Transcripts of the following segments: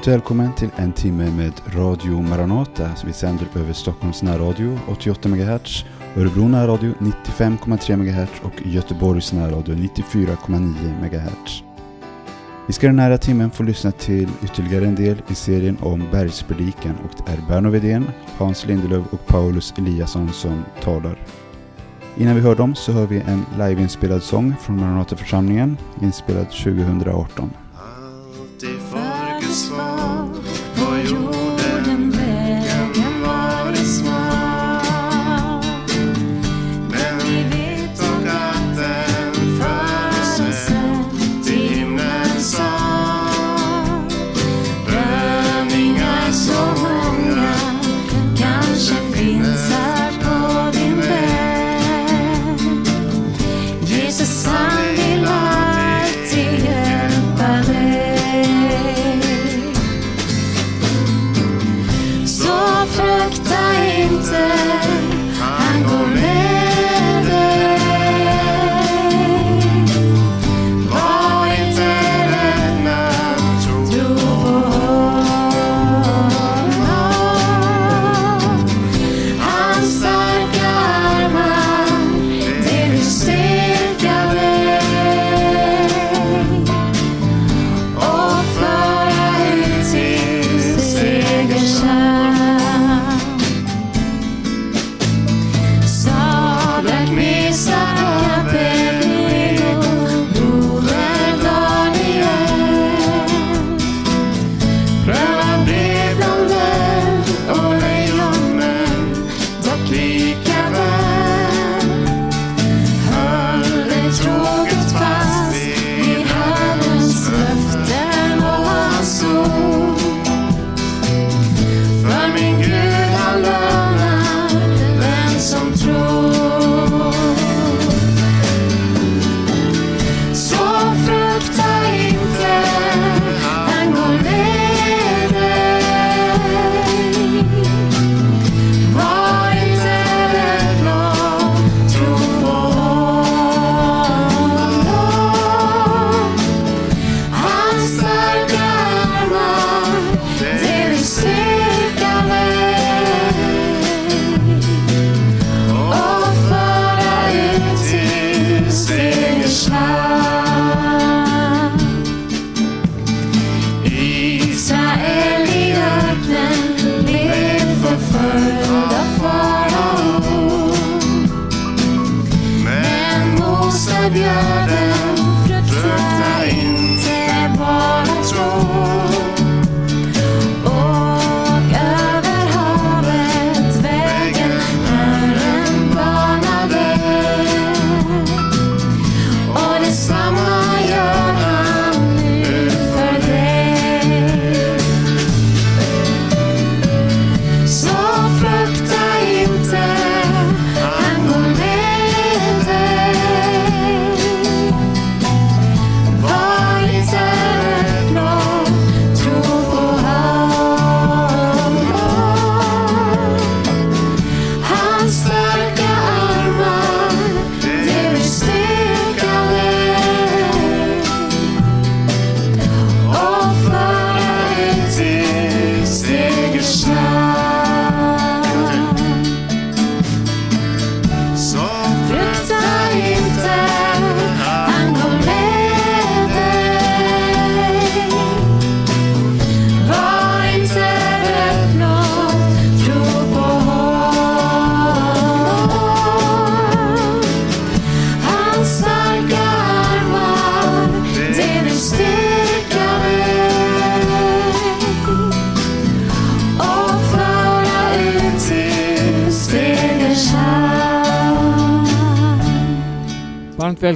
Varmt välkommen till en timme med Radio Maranata. Vi sänder över Stockholms närradio 88 MHz, Örebro närradio 95,3 MHz och Göteborgs närradio 94,9 MHz. Vi ska den här timmen få lyssna till ytterligare en del i serien om bergspredikan och det är Berno Wedén, Hans Lindelöf och Paulus Eliasson som talar. Innan vi hör dem så hör vi en liveinspelad sång från Maranataförsamlingen inspelad 2018.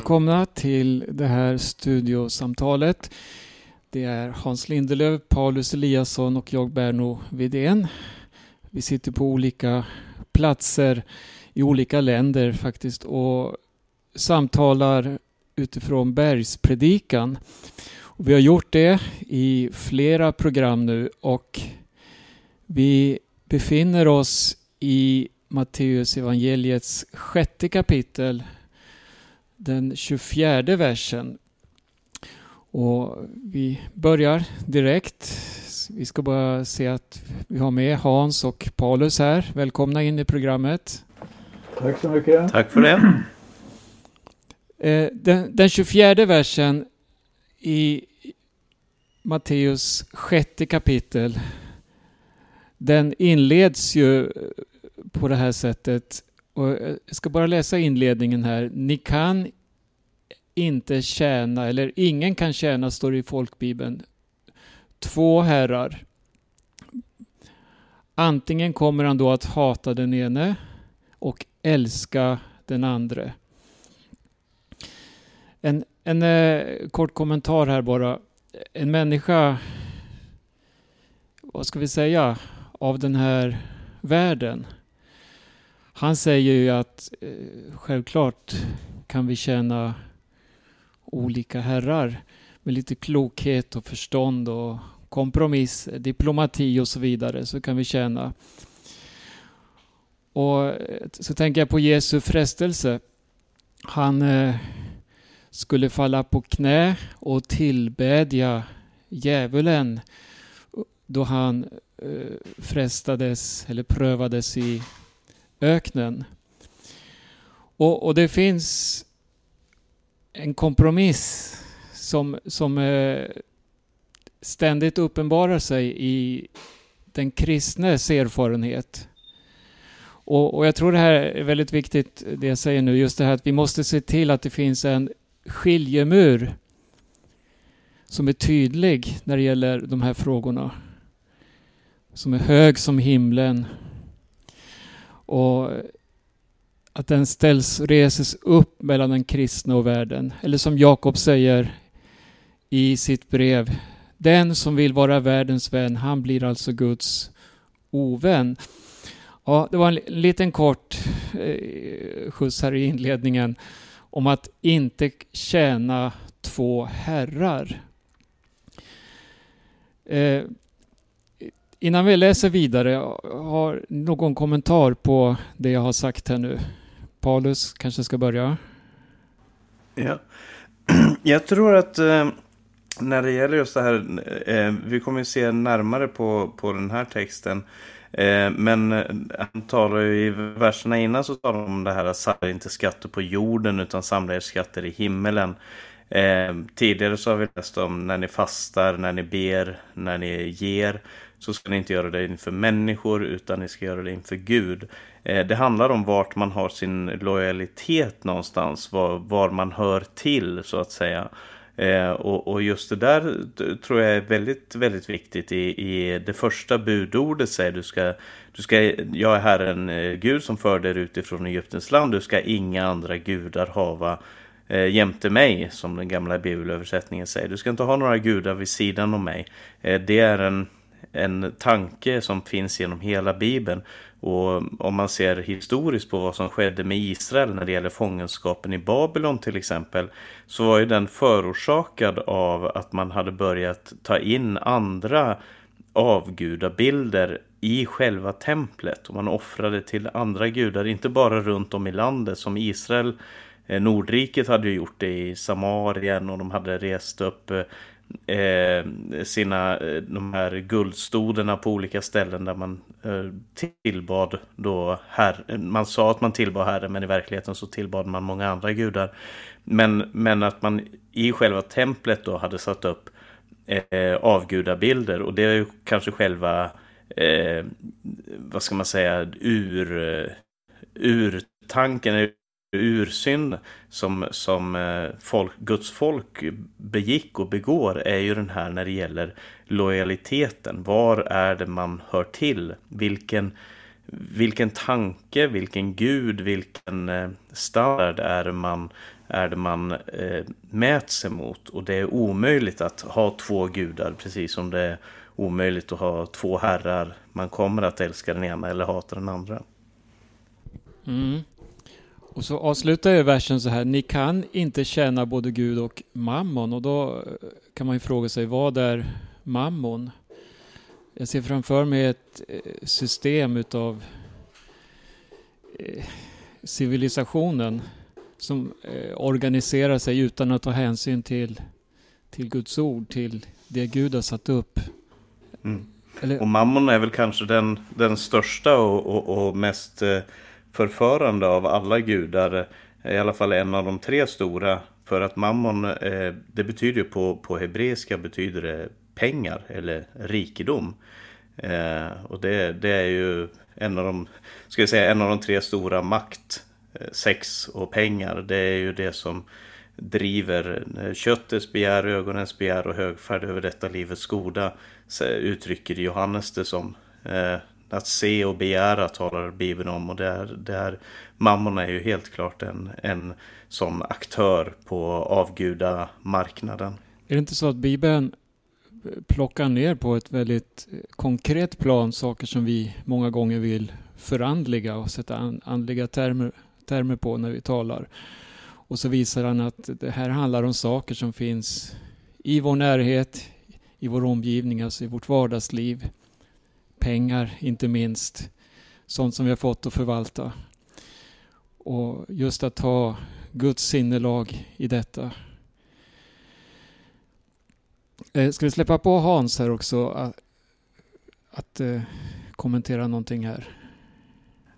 Välkomna till det här studiosamtalet. Det är Hans Lindelöf, Paulus Eliasson och jag Berno Vidén. Vi sitter på olika platser i olika länder faktiskt och samtalar utifrån bergspredikan. Och vi har gjort det i flera program nu och vi befinner oss i Matteus evangeliets sjätte kapitel den 24 versen. Och vi börjar direkt. Vi ska bara se att vi har med Hans och Paulus här. Välkomna in i programmet. Tack så mycket. Tack för det. Eh, den, den 24 versen i Matteus sjätte kapitel den inleds ju på det här sättet. Och eh, jag ska bara läsa inledningen här. Ni kan inte tjäna, eller ingen kan tjäna, står det i folkbibeln, två herrar. Antingen kommer han då att hata den ene och älska den andre. En, en eh, kort kommentar här bara. En människa, vad ska vi säga, av den här världen. Han säger ju att eh, självklart kan vi tjäna olika herrar med lite klokhet och förstånd och kompromiss, diplomati och så vidare så kan vi tjäna. Och eh, så tänker jag på Jesu frestelse. Han eh, skulle falla på knä och tillbedja djävulen då han eh, frestades eller prövades i öknen. Och, och det finns en kompromiss som, som eh, ständigt uppenbarar sig i den kristnes erfarenhet. Och, och, jag tror det här är väldigt viktigt, det jag säger nu, just det här att vi måste se till att det finns en skiljemur som är tydlig när det gäller de här frågorna. Som är hög som himlen. Och att den ställs, reses upp mellan den kristna och världen. Eller som Jakob säger i sitt brev. Den som vill vara världens vän, han blir alltså Guds ovän. Ja, det var en liten kort eh, skjuts här i inledningen om att inte tjäna två herrar. Eh, innan vi läser vidare, har någon kommentar på det jag har sagt här nu? Paulus kanske ska börja? Ja. Jag tror att eh, när det gäller just det här, eh, vi kommer ju se närmare på, på den här texten. Eh, men eh, han talar ju i verserna innan så talar han om det här att samla inte skatter på jorden utan samla er skatter i himmelen. Eh, tidigare så har vi läst om när ni fastar, när ni ber, när ni ger så ska ni inte göra det inför människor utan ni ska göra det inför Gud. Eh, det handlar om vart man har sin lojalitet någonstans, var, var man hör till så att säga. Eh, och, och, just det där tror jag är väldigt, väldigt viktigt. I, i det första budordet säger du ska, du ska, jag är Herren eh, Gud som för dig ut ifrån Egyptens land, du ska inga andra gudar hava eh, jämte mig, som den gamla bibelöversättningen säger. Du ska inte ha några gudar vid sidan om mig. Eh, det är en en tanke som finns genom hela Bibeln. Och om man ser historiskt på vad som skedde med Israel när det gäller fångenskapen i Babylon till exempel. Så var ju den förorsakad av att man hade börjat ta in andra avgudabilder i själva templet. Och man offrade till andra gudar, inte bara runt om i landet som Israel eh, Nordriket hade ju gjort det i Samarien och de hade rest upp eh, eh, sina eh, de här guldstoderna på olika ställen där man eh, tillbad då här man sa att man tillbad herren men i verkligheten så tillbad man många andra gudar. Men, men att man i själva templet då hade satt upp eh, avgudabilder och det är ju kanske själva eh, vad ska man säga ur, eh, ur tanken ursynd som, som eh, folk, Guds folk begick och begår är ju den här när det gäller lojaliteten. Var är det man hör till? Vilken, vilken tanke, vilken gud, vilken eh, standard är det man, är det man eh, mäts emot? Och det är omöjligt att ha två gudar precis som det är omöjligt att ha två herrar. Man kommer att älska den ena eller hata den andra. Mm. Och så avslutar jag versen så här. Ni kan inte tjäna både Gud och mammon. Och då eh, kan man ju fråga sig vad är mammon? Jag ser framför mig ett eh, system utav eh, civilisationen som organiserar sig utan att ta hänsyn till, till Guds ord, till det Gud har satt upp. Mm. Eller... Och mammon är väl kanske den, den största och, och, och mest förförande av alla gudar. I alla fall en av de tre stora. För att mammon, eh, det betyder ju på, på hebreiska betyder det pengar eller rikedom. Eh, och det, det är ju en av de, ska jag säga, en av de tre stora makt, eh, sex och pengar. Det är ju det som driver köttets begär, ögonens begär och högfärd över detta livets goda uttrycker Johannes det som. Att se och begära talar Bibeln om och där, där mammorna är ju helt klart en, en sån aktör på avgudamarknaden. Är det inte så att Bibeln plockar ner på ett väldigt konkret plan saker som vi många gånger vill förandliga och sätta andliga termer, termer på när vi talar. Och så visar han att det här handlar om saker som finns i vår närhet, i vår omgivning, alltså i vårt vardagsliv. Pengar inte minst. Sånt som vi har fått att förvalta. Och just att ha Guds sinnelag i detta. Eh, ska vi släppa på Hans här också att, att eh, kommentera någonting här?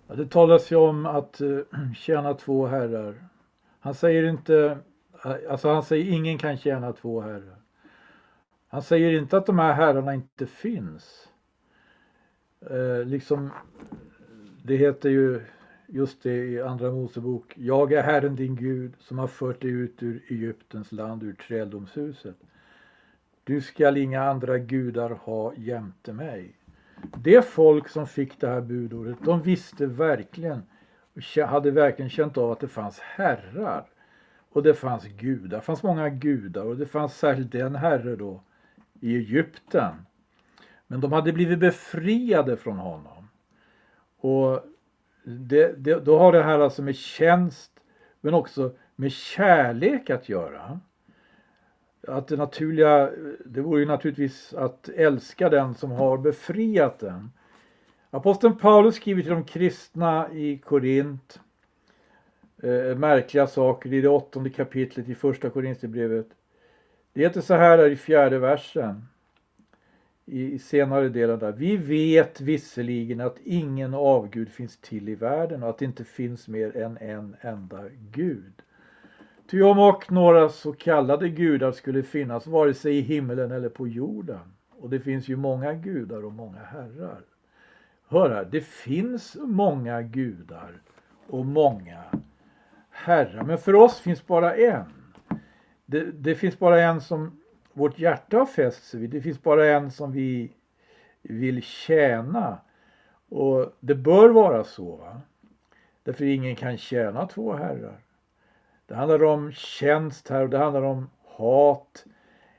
Ja, det talas ju om att eh, tjäna två herrar. Han säger inte, eh, alltså han säger ingen kan tjäna två herrar. Han säger inte att de här herrarna inte finns. Eh, liksom, det heter ju just det i Andra Mosebok. Jag är Herren din Gud som har fört dig ut ur Egyptens land, ur träldomshuset. Du skall inga andra gudar ha jämte mig. Det folk som fick det här budordet, de visste verkligen, hade verkligen känt av att det fanns herrar. Och det fanns gudar, det fanns många gudar och det fanns särskilt en herre då i Egypten. Men de hade blivit befriade från honom. Och det, det, då har det här alltså med tjänst men också med kärlek att göra. Att det naturliga, det vore ju naturligtvis att älska den som har befriat den. Aposteln Paulus skriver till de kristna i Korint eh, märkliga saker i det åttonde kapitlet i första Korinthierbrevet. Det heter så här i fjärde versen. I senare delen där. Vi vet visserligen att ingen avgud finns till i världen och att det inte finns mer än en enda gud. Ty om och några så kallade gudar skulle finnas vare sig i himmelen eller på jorden. Och det finns ju många gudar och många herrar. Hör här, det finns många gudar och många herrar. Men för oss finns bara en det, det, finns bara en som vårt hjärta har fäst sig vid. Det finns bara en som vi vill tjäna. Och det bör vara så. Va? Därför ingen kan tjäna två herrar. Det handlar om tjänst här och det handlar om hat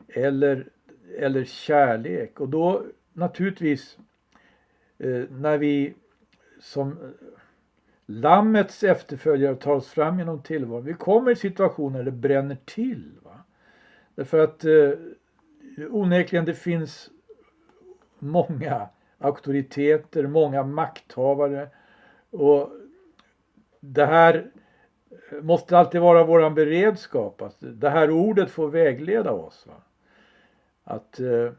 eller, eller kärlek. Och då naturligtvis eh, när vi som eh, Lammets efterföljare tar oss fram genom tillvaron. Vi kommer i situationer där det bränner till. Va? Därför att eh, onekligen det finns många auktoriteter, många makthavare. Och det här måste alltid vara våran beredskap. Att det här ordet får vägleda oss. Va? Att eh,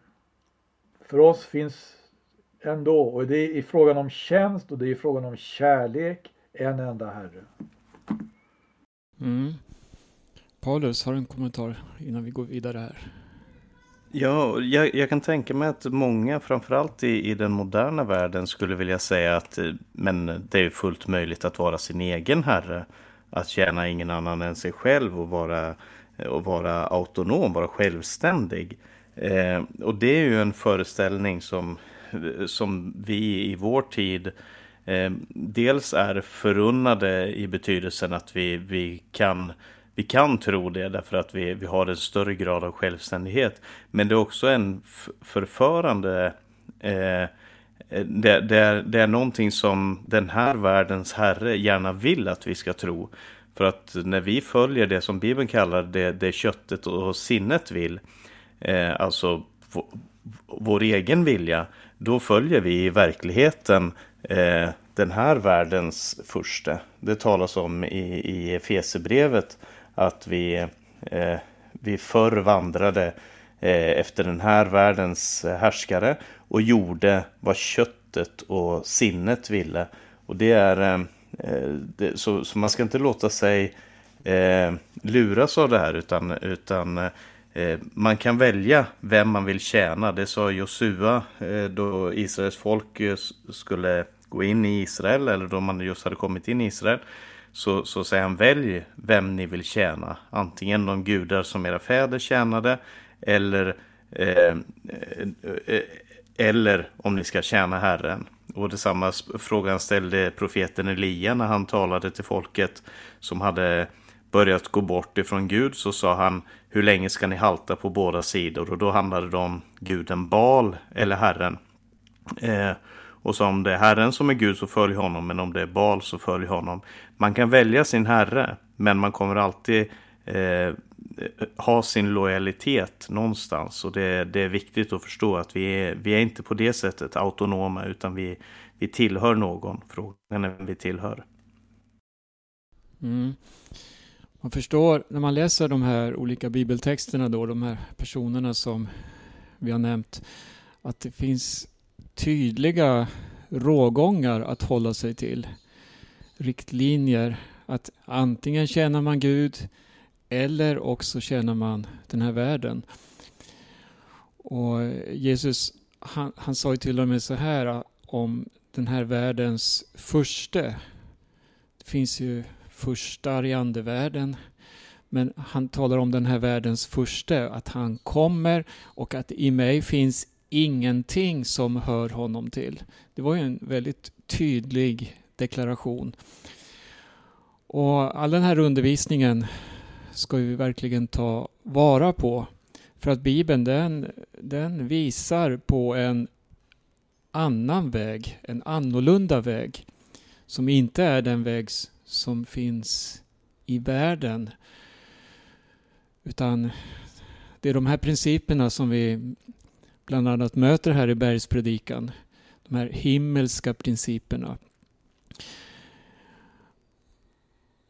för oss finns ändå, och det är i frågan om tjänst och det är i frågan om kärlek en enda Herre. Mm. Paulus har en kommentar innan vi går vidare här. Ja, jag, jag, kan tänka mig att många, framförallt i, i den moderna världen, skulle vilja säga att eh, men det är fullt möjligt att vara sin egen herre. Att tjäna ingen annan än sig själv och vara, eh, och vara autonom, vara självständig. Eh, och det är ju en föreställning som, eh, som vi i vår tid eh, dels är förunnade i betydelsen att vi, vi, kan, vi kan tro det därför att vi, vi har en större grad av självständighet. Men det är också en förförande eh, eh, det, det, är, det är någonting som den här världens herre gärna vill att vi ska tro. För att när vi följer det som Bibeln kallar det, det köttet och sinnet vill, eh, alltså vår egen vilja, då följer vi i verkligheten eh, den här världens första. Det talas om i, i Fesebrevet att vi, eh, vi förr vandrade eh, efter den här världens härskare och gjorde vad köttet och sinnet ville. Och det är eh, eh, det, så, så, man ska inte låta sig eh, luras av det här utan, utan eh, man kan välja vem man vill tjäna. Det sa Josua eh, då Israels folk skulle gå in i Israel eller då man just hade kommit in i Israel. Så, så säger han välj vem ni vill tjäna. Antingen de gudar som era fäder tjänade eller, eh, eh, eh eller om ni ska tjäna Herren. Och detsamma frågan ställde profeten Elia när han talade till folket som hade börjat gå bort ifrån Gud så sa han hur länge ska ni halta på båda sidor och då handlade det om guden Bal eller Herren. Eh, och så om det är Herren som är Gud så följ honom men om det är Baal så följ honom. Man kan välja sin Herre men man kommer alltid eh, ha sin lojalitet någonstans och det, det, är viktigt att förstå att vi är, vi är inte på det sättet autonoma utan vi, vi tillhör någon. Frågan är vem vi tillhör. Mm. Man förstår när man läser de här olika bibeltexterna då, de här personerna som vi har nämnt, att det finns tydliga rågångar att hålla sig till. Riktlinjer att antingen tjänar man Gud eller också tjänar man den här världen. Och Jesus han, han sa ju till och med så här ah, om den här världens första. Det finns ju första i andevärlden. Men han talar om den här världens första, att han kommer och att i mig finns ingenting som hör honom till. Det var ju en väldigt tydlig deklaration. Och all den här undervisningen ska vi verkligen ta vara på. För att Bibeln den, den visar på en annan väg, en annorlunda väg. Som inte är den väg som finns i världen. Utan det är de här principerna som vi bland annat möter här i bergspredikan. De här himmelska principerna.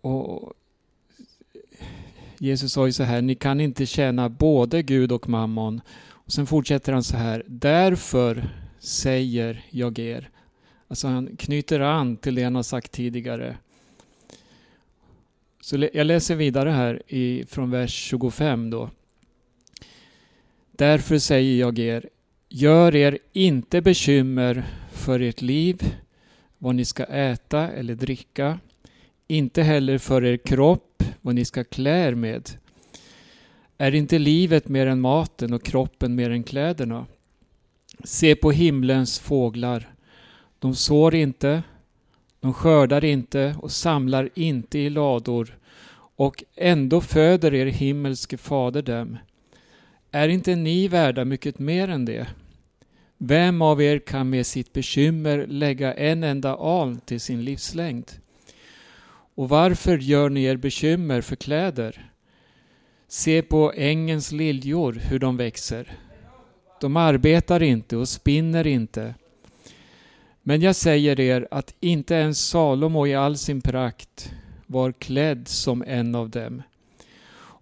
Och Jesus sa ju så här, ni kan inte tjäna både Gud och mammon. Och sen fortsätter han så här, därför säger jag er. Alltså han knyter an till det han har sagt tidigare. Så jag läser vidare här i, från vers 25 då. Därför säger jag er, gör er inte bekymmer för ert liv, vad ni ska äta eller dricka, inte heller för er kropp, vad ni ska klä er med. Är inte livet mer än maten och kroppen mer än kläderna? Se på himlens fåglar. De sår inte, de skördar inte och samlar inte i lador och ändå föder er himmelske fader dem. Är inte ni värda mycket mer än det? Vem av er kan med sitt bekymmer lägga en enda aln till sin livslängd? Och varför gör ni er bekymmer för kläder? Se på ängens liljor, hur de växer. De arbetar inte och spinner inte. Men jag säger er att inte ens Salomo i all sin prakt var klädd som en av dem.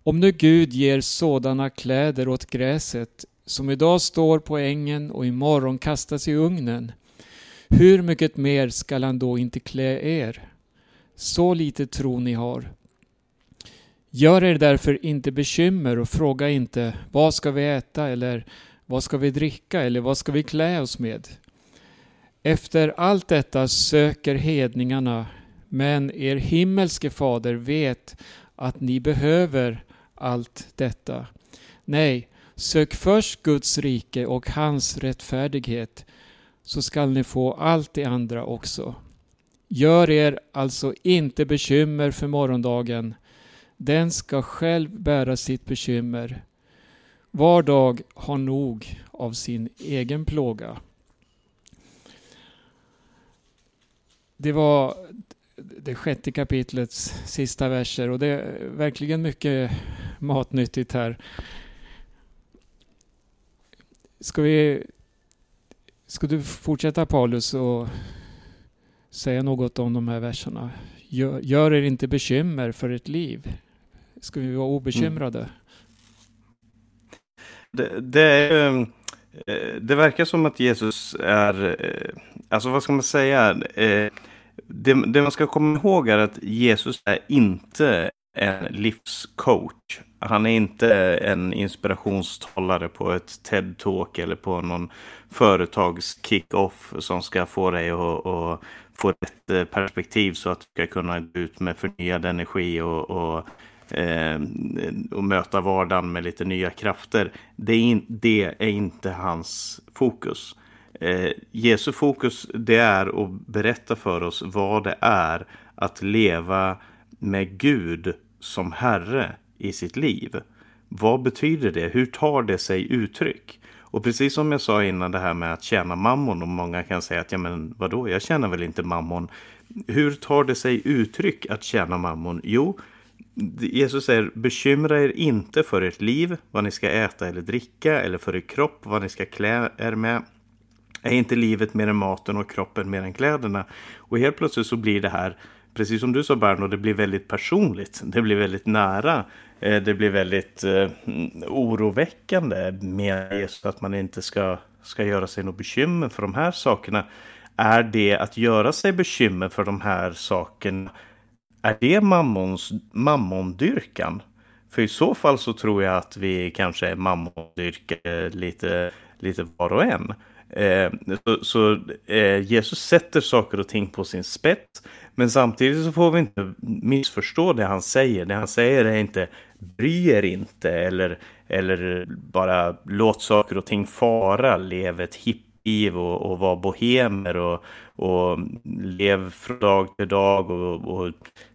Om nu Gud ger sådana kläder åt gräset som idag står på ängen och imorgon kastas i ugnen, hur mycket mer skall han då inte klä er? Så lite tro ni har. Gör er därför inte bekymmer och fråga inte vad ska vi äta eller vad ska vi dricka eller vad ska vi klä oss med? Efter allt detta söker hedningarna, men er himmelske fader vet att ni behöver allt detta. Nej, sök först Guds rike och hans rättfärdighet, så skall ni få allt det andra också. Gör er alltså inte bekymmer för morgondagen. Den ska själv bära sitt bekymmer. Var dag har nog av sin egen plåga. Det var det sjätte kapitlets sista verser och det är verkligen mycket matnyttigt här. Ska vi Ska du fortsätta Paulus och säga något om de här verserna? Gör, gör er inte bekymmer för ert liv. Ska vi vara obekymrade? Mm. Det, det, är, eh, det verkar som att Jesus är, eh, alltså vad ska man säga? Eh, det, det man ska komma ihåg är att Jesus är inte en livscoach. Han är inte en inspirationstalare på ett TED-talk eller på någon företags kick-off som ska få dig att, att få ett eh, perspektiv så att du ska kunna gå ut med förnyad energi och, och, eh, och möta vardagen med lite nya krafter. Det är, in, det är inte hans fokus. Eh, Jesu fokus det är att berätta för oss vad det är att leva med Gud som Herre i sitt liv. Vad betyder det? Hur tar det sig uttryck? Och precis som jag sa innan det här med att tjäna mammon och många kan säga att ja men vadå, jag tjänar väl inte mammon. Hur tar det sig uttryck att tjäna mammon? Jo, Jesus säger bekymra er inte för ert liv, vad ni ska äta eller dricka eller för er kropp, vad ni ska klä er med. Är inte livet mer än maten och kroppen mer än kläderna? Och helt plötsligt så blir det här precis som du sa Berno, det blir väldigt personligt. Det blir väldigt nära. Eh, det blir väldigt eh, oroväckande med just att man inte ska, ska göra sig något bekymmer för de här sakerna. Är det att göra sig bekymmer för de här sakerna, är det mammons, mammondyrkan? För i så fall så tror jag att vi kanske är mammondyrkare lite, lite var och en. Eh, så, så eh, Jesus sätter saker och ting på sin spets. Men samtidigt så får vi inte missförstå det han säger. Det han säger är inte bry er inte eller, eller bara låt saker och ting fara. Lev ett hippiv och, och var bohemer och, och lev från dag till dag och, och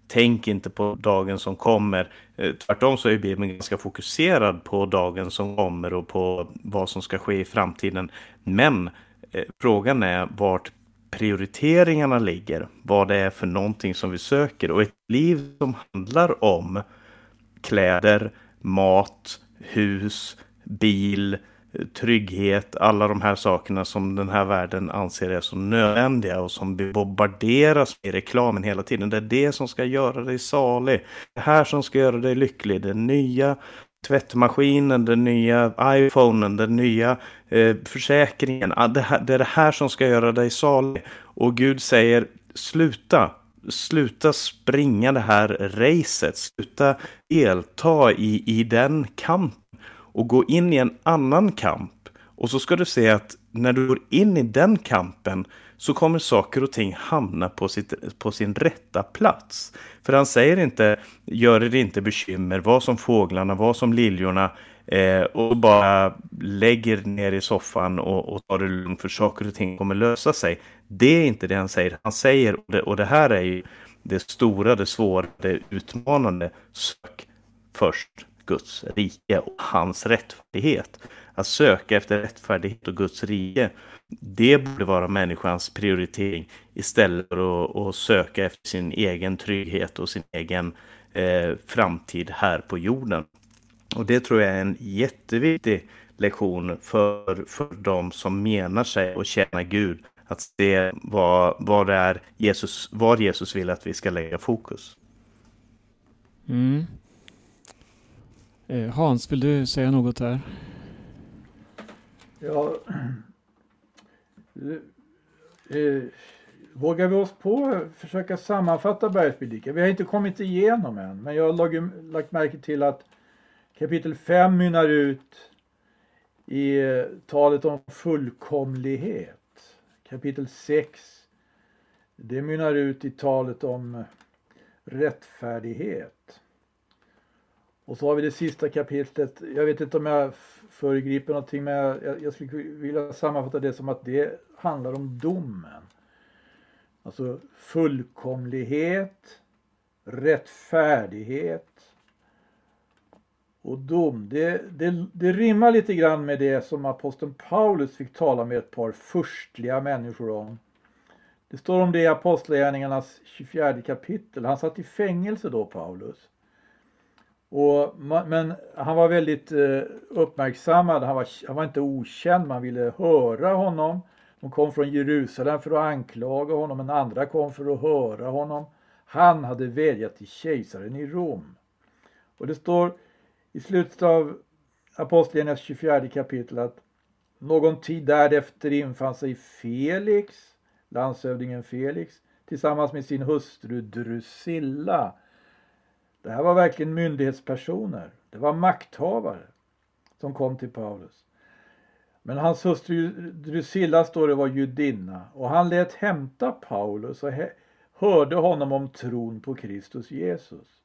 tänk inte på dagen som kommer. Eh, tvärtom så är Bibeln ganska fokuserad på dagen som kommer och på vad som ska ske i framtiden. Men eh, frågan är vart prioriteringarna ligger, vad det är för någonting som vi söker och ett liv som handlar om kläder, mat, hus, bil, trygghet, alla de här sakerna som den här världen anser är så nödvändiga och som bombarderas i reklamen hela tiden. Det är det som ska göra dig salig. Det här som ska göra dig lycklig. det nya tvättmaskinen, den nya iPhonen, den nya eh, försäkringen. Ah, det, här, det är det här som ska göra dig salig. Och Gud säger sluta. Sluta springa det här racet. Sluta delta i, i den kampen. Och gå in i en annan kamp. Och så ska du se att när du går in i den kampen så kommer saker och ting hamna på, sitt, på sin rätta plats. För han säger inte, gör det inte bekymmer, var som fåglarna, var som liljorna eh, och bara lägger ner i soffan och, och tar det lugnt för saker och ting kommer lösa sig. Det är inte det han säger. Han säger, och det, och det här är ju det stora, det svåra, det utmanande, sök först Guds rike och hans rättfärdighet. Att söka efter rättfärdighet och Guds rike det borde vara människans prioritering istället för att, att söka efter sin egen trygghet och sin egen eh, framtid här på jorden. Och det tror jag är en jätteviktig lektion för, för de som menar sig och tjäna Gud. Att se vad, vad det är Jesus, var Jesus vill att vi ska lägga fokus. Mm. Eh, Hans, vill du säga något här? Ja, Eh, eh, vågar vi oss på att försöka sammanfatta bergspredikan? Vi har inte kommit igenom än, men jag har lagt, lagt märke till att kapitel 5 mynnar ut i eh, talet om fullkomlighet. Kapitel 6 det mynnar ut i talet om eh, rättfärdighet. Och så har vi det sista kapitlet. Jag vet inte om jag föregriper någonting men jag, jag skulle vilja sammanfatta det som att det handlar om domen. Alltså fullkomlighet, rättfärdighet och dom. Det, det, det rimmar lite grann med det som aposteln Paulus fick tala med ett par förstliga människor om. Det står om det i Apostlagärningarnas 24 kapitel. Han satt i fängelse då, Paulus. Och, men han var väldigt eh, uppmärksammad, han var, han var inte okänd, man ville höra honom. De kom från Jerusalem för att anklaga honom, men andra kom för att höra honom. Han hade vädjat till kejsaren i Rom. Och det står i slutet av Apostlagärningarnas 24 kapitel att någon tid därefter infann sig Felix, landshövdingen Felix, tillsammans med sin hustru Drusilla. Det här var verkligen myndighetspersoner. Det var makthavare som kom till Paulus. Men hans hustru Drusilla står det var judinna och han lät hämta Paulus och hörde honom om tron på Kristus Jesus.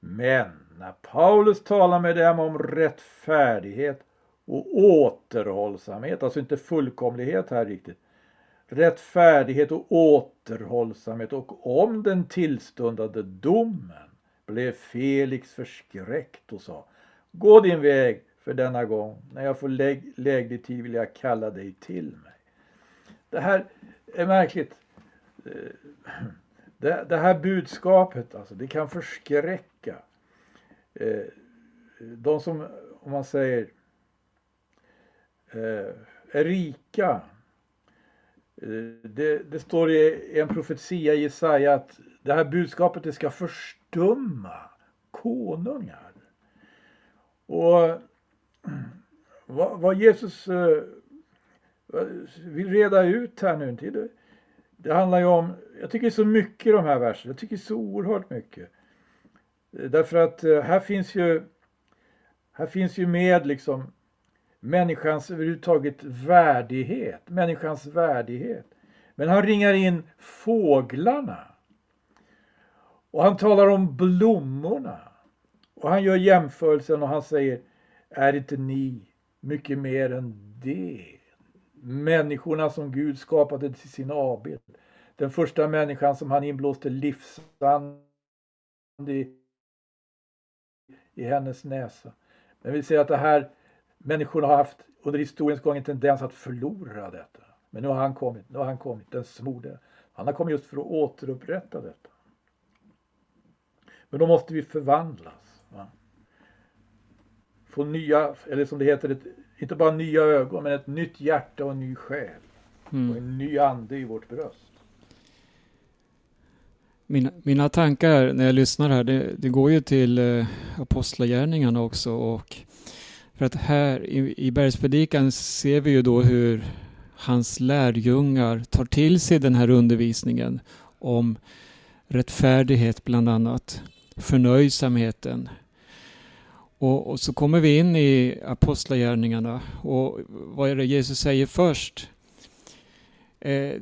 Men när Paulus talar med dem om rättfärdighet och återhållsamhet, alltså inte fullkomlighet här riktigt, rättfärdighet och återhållsamhet och om den tillstundade domen blev Felix förskräckt och sa Gå din väg för denna gång. När jag får läg läglig tid vill jag kalla dig till mig. Det här är märkligt. Eh, det, det här budskapet, alltså, det kan förskräcka. Eh, de som, om man säger, eh, är rika. Det, det står i en profetia i Jesaja att det här budskapet det ska förstumma konungar. Och vad, vad Jesus eh, vill reda ut här nu. Det, det handlar ju om, jag tycker så mycket i de här verserna, jag tycker så oerhört mycket. Därför att eh, här finns ju här finns ju med liksom människans överhuvudtaget värdighet, människans värdighet. Men han ringar in fåglarna. Och han talar om blommorna. Och han gör jämförelsen och han säger är inte ni mycket mer än det? Människorna som Gud skapade till sin avbild. Den första människan som han inblåste livsand i, i hennes näsa. Men vi ser att det här människorna har haft under historiens gång en tendens att förlora detta. Men nu har han kommit, nu har han kommit, den smorde. Han har kommit just för att återupprätta detta. Men då måste vi förvandlas. Va? få nya, eller som det heter, ett, inte bara nya ögon men ett nytt hjärta och en ny själ. Mm. Och en ny ande i vårt bröst. Mina, mina tankar när jag lyssnar här, det, det går ju till eh, apostlagärningarna också och för att här i, i bergspredikan ser vi ju då hur hans lärjungar tar till sig den här undervisningen om rättfärdighet bland annat, förnöjsamheten, och, och, så kommer vi in i apostlagärningarna och vad är det Jesus säger först? Eh,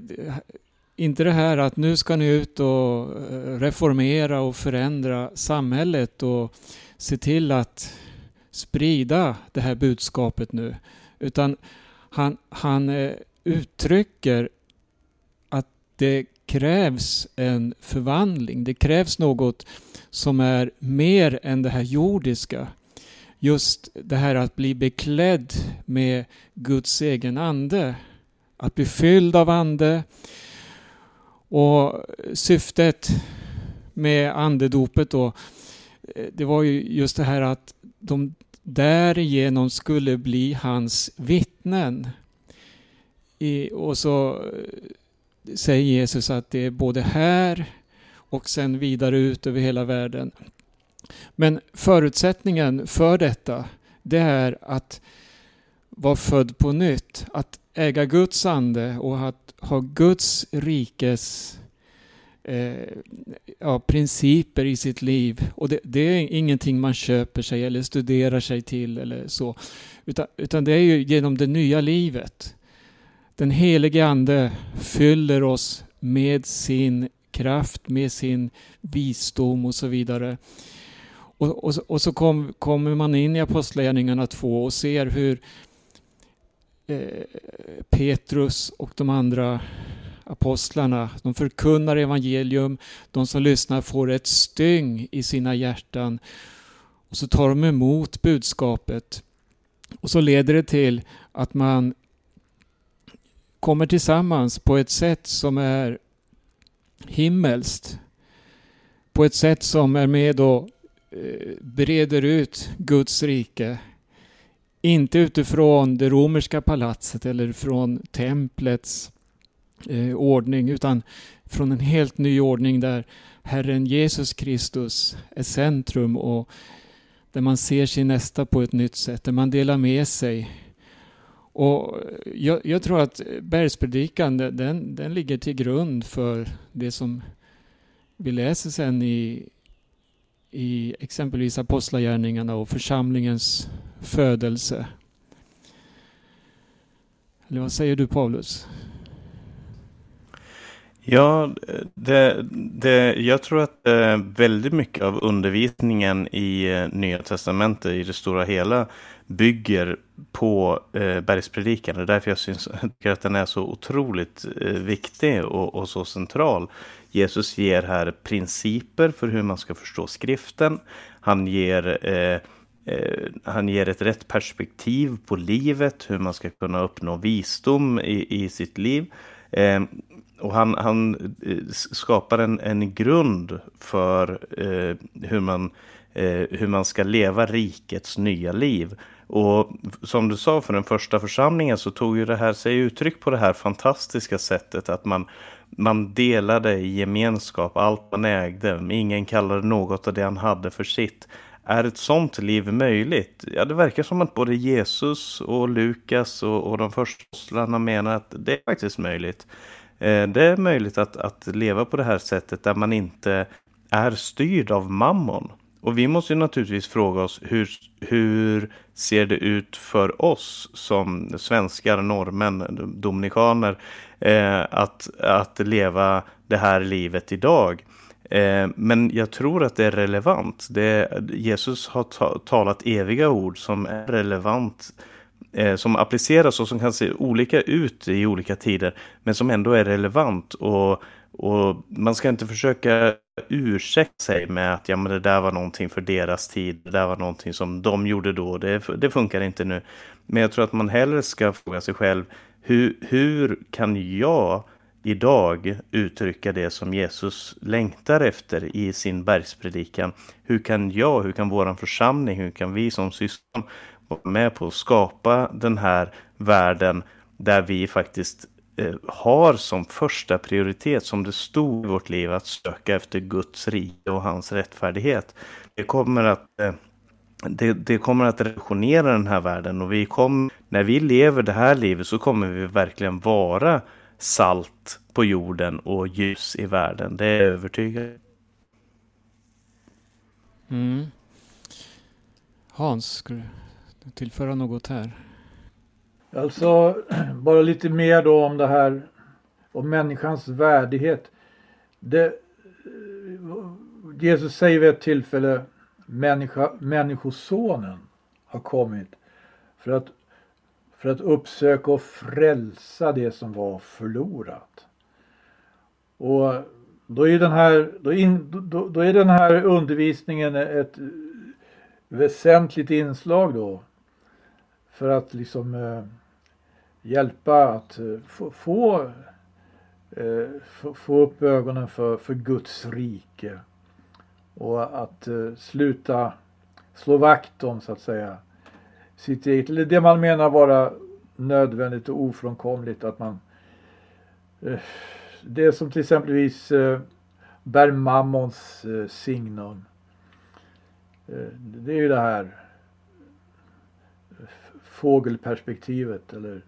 inte det här att nu ska ni ut och eh, reformera och förändra samhället och se till att sprida det här budskapet nu. Utan han, han eh, uttrycker att det krävs en förvandling. Det krävs något som är mer än det här jordiska just det här att bli beklädd med Guds egen ande. Att bli fylld av ande. Och syftet med andedopet då, eh, det var ju just det här att de därigenom skulle bli hans vittnen. I, och så eh, säger Jesus att det är både här och sen vidare ut över hela världen. Men förutsättningen för detta, det är att vara född på nytt. Att äga Guds ande och att ha Guds rikes eh, ja, principer i sitt liv. Och det, det, är ingenting man köper sig eller studerar sig till eller så. Utan, utan det är ju genom det nya livet. Den helige Ande fyller oss med sin kraft, med sin visdom och så vidare. Och, och, och så kom, kommer man in i Apostlagärningarna 2 och ser hur eh, Petrus och de andra apostlarna, de förkunnar evangelium, de som lyssnar får ett styng i sina hjärtan och så tar de emot budskapet. Och så leder det till att man kommer tillsammans på ett sätt som är himmelskt. På ett sätt som är med och eh, breder ut Guds rike. Inte utifrån det romerska palatset eller från templets eh, ordning utan från en helt ny ordning där Herren Jesus Kristus är centrum och där man ser sin nästa på ett nytt sätt, där man delar med sig. Och eh, jag, jag tror att bergspredikan den, den ligger till grund för det som vi läser sen i, i exempelvis Apostlagärningarna och församlingens födelse. Eller vad säger du Paulus? Ja, det, det, jag tror att eh, väldigt mycket av undervisningen i eh, Nya Testamentet i det stora hela bygger på eh, bergspredikan. Det är därför jag syns, tycker att den är så otroligt eh, viktig och, och, så central. Jesus ger här principer för hur man ska förstå skriften. Han ger eh, eh, han ger ett rätt perspektiv på livet, hur man ska kunna uppnå visdom i, i sitt liv. Eh, och han, han eh, skapar en, en grund för eh, hur, man, eh, Eh, hur man ska leva rikets nya liv. Och som du sa för den första församlingen så tog ju det här sig uttryck på det här fantastiska sättet att man, man delade i gemenskap allt man ägde. Ingen kallade något av det han hade för sitt. Är ett sånt liv möjligt? Ja, det verkar som att både Jesus och Lukas och, och de första menar att det är faktiskt möjligt. Eh, det är möjligt att, att leva på det här sättet där man inte är styrd av mammon. Och vi måste ju naturligtvis fråga oss hur, hur ser det ut för oss som svenskar, norrmän, dominikaner eh, att, att leva det här livet idag. Eh, men jag tror att det är relevant. Det, Jesus har ta, talat eviga ord som är relevant eh, som appliceras och som kan se olika ut i olika tider men som ändå är relevant och, och man ska inte försöka ursäkta sig med att ja, men det där var någonting för deras tid, det där var någonting som de gjorde då, det, det funkar inte nu. Men jag tror att man hellre ska fråga sig själv hur, hur kan jag idag uttrycka det som Jesus längtar efter i sin bergspredikan? Hur kan jag, hur kan våran församling, hur kan vi som syskon vara med på att skapa den här världen där vi faktiskt Eh, har som första prioritet, som det stod i vårt liv, att söka efter Guds rike och hans rättfärdighet. Det kommer att eh, det, det, kommer att revolutionera den här världen och vi kommer, när vi lever det här livet så kommer vi verkligen vara salt på jorden och ljus i världen. Det är jag övertygad mm. Hans, ska du tillföra något här? Alltså, bara lite mer då om det här om människans värdighet. Det, Jesus säger vid ett tillfälle människa, Människosonen har kommit för att, för att uppsöka och frälsa det som var förlorat. Och då är den här, då, in, då, då är den här undervisningen ett väsentligt inslag då för att liksom eh, hjälpa att eh, få, få, eh, få, få, upp ögonen för, för Guds rike. Och att eh, sluta slå vakt om så att säga sitt eget, eller det man menar vara nödvändigt och ofrånkomligt att man eh, det som till exempelvis eh, bär mammons eh, signum. Eh, det är ju det här fågelperspektivet eller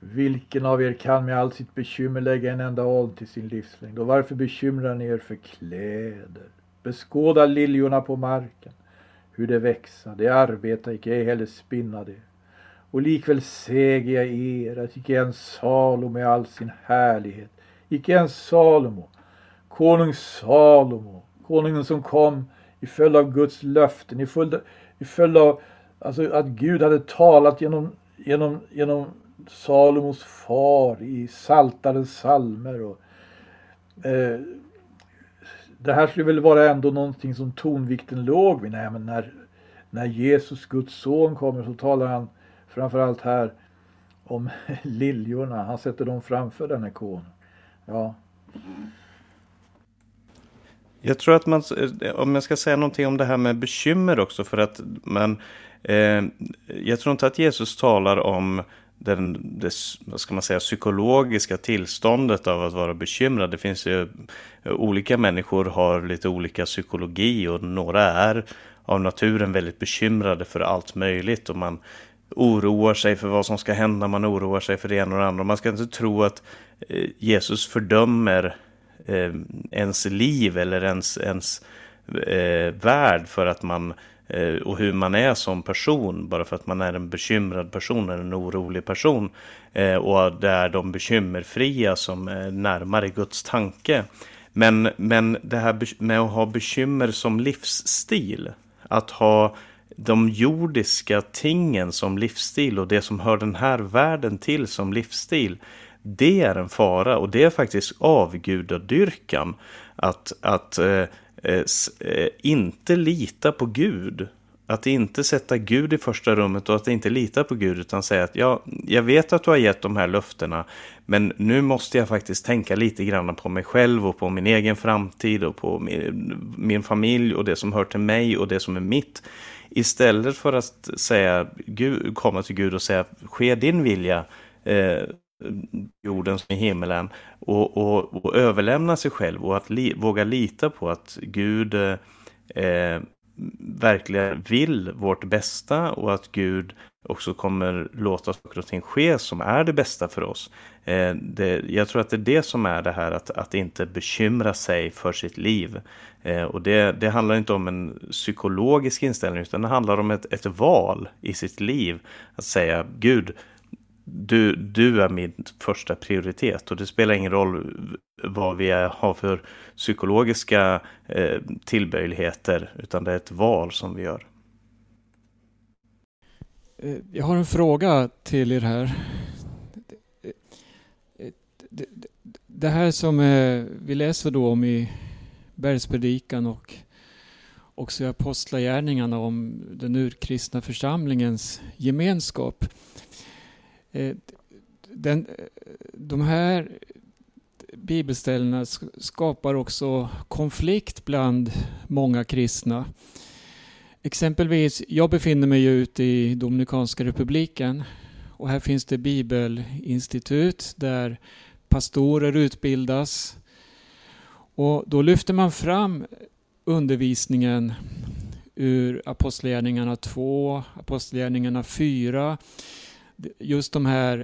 vilken av er kan med allt sitt bekymmer lägga en enda aln till sin livslängd och varför bekymrar ni er för kläder? Beskåda liljorna på marken, hur de växa, de arbeta, icke, ej heller spinna det. Och likväl säger jag er att icke ens Salomo med all sin härlighet, icke ens Salomo, konung Salomo, konungen som kom i följd av Guds löften, i följd, i följd av Alltså att Gud hade talat genom, genom, genom Salomos far i Saltarens salmer. Och, eh, det här skulle väl vara ändå någonting som tonvikten låg vid. Nej, men när, när Jesus, Guds son, kommer så talar han framförallt här om liljorna. Han sätter dem framför den här kon. Ja. Jag tror att man, om jag ska säga någonting om det här med bekymmer också, för att man Eh, jag tror inte att Jesus talar om den, det, vad ska man säga, psykologiska tillståndet av att vara bekymrad. Det finns ju eh, olika människor har lite olika psykologi och några är av naturen väldigt bekymrade för allt möjligt och man oroar sig för vad som ska hända, man oroar sig för det ena och det andra. Man ska inte tro att eh, Jesus fördömer ens liv eller ens, ens eh, värld för att man eh, Eh, och hur man är som person bara för att man är en bekymrad person eller en orolig person eh, och det är de bekymmerfria som är närmare Guds tanke. Men, men det här med att ha bekymmer som livsstil, att ha de jordiska tingen som livsstil och det som hör den här världen till som livsstil. Det är en fara och det är faktiskt avgudadyrkan. Att, att eh, Eh, eh, inte lita på Gud. Att inte sätta Gud i första rummet och att inte lita på Gud utan säga att ja, jag vet att du har gett de här löftena men nu måste jag faktiskt tänka lite grann på mig själv och på min egen framtid och på min, min familj och det som hör till mig och det som är mitt. Istället för att säga, Gud, komma till Gud och säga ske din vilja eh, jorden som i himmelen och, och, och, överlämna sig själv och att li, våga lita på att Gud eh, verkligen vill vårt bästa och att Gud också kommer låta saker och ting ske som är det bästa för oss. Eh, det, jag tror att det är det som är det här att, att inte bekymra sig för sitt liv. Eh, och det, det handlar inte om en psykologisk inställning utan det handlar om ett, ett val i sitt liv. Att säga Gud, du, du är min första prioritet och det spelar ingen roll vad vi är, har för psykologiska eh, tillbörligheter utan det är ett val som vi gör. Eh, jag har en fråga till er här. Det här som eh, vi läser då om i bergspredikan och också i Apostlagärningarna om den urkristna församlingens gemenskap. Eh, den, eh, de här bibelställena skapar också konflikt bland många kristna. Exempelvis, jag befinner mig ute i Dominikanska republiken och här finns det bibelinstitut där pastorer utbildas. Och då lyfter man fram undervisningen ur Apostlagärningarna 2, Apostlagärningarna 4. Just de här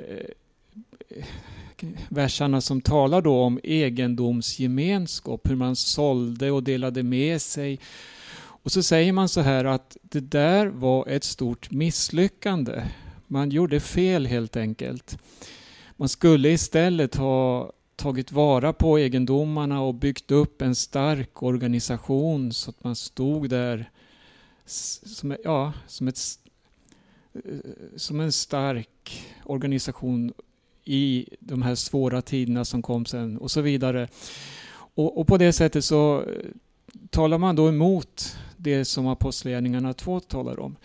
versarna verserna som talar då om egendomsgemenskap, hur man sålde och delade med sig. Och så säger man så här att det där var ett stort misslyckande. Man gjorde fel helt enkelt. Man skulle istället ha tagit vara på egendomarna och byggt upp en stark organisation så att man stod där som, ja, som, ett, Eh, som en stark organisation i de här svåra tiderna som kom sen och så vidare. Och, och på det sättet så eh, talar man då emot det som Apostlagärningarna 2 talar om.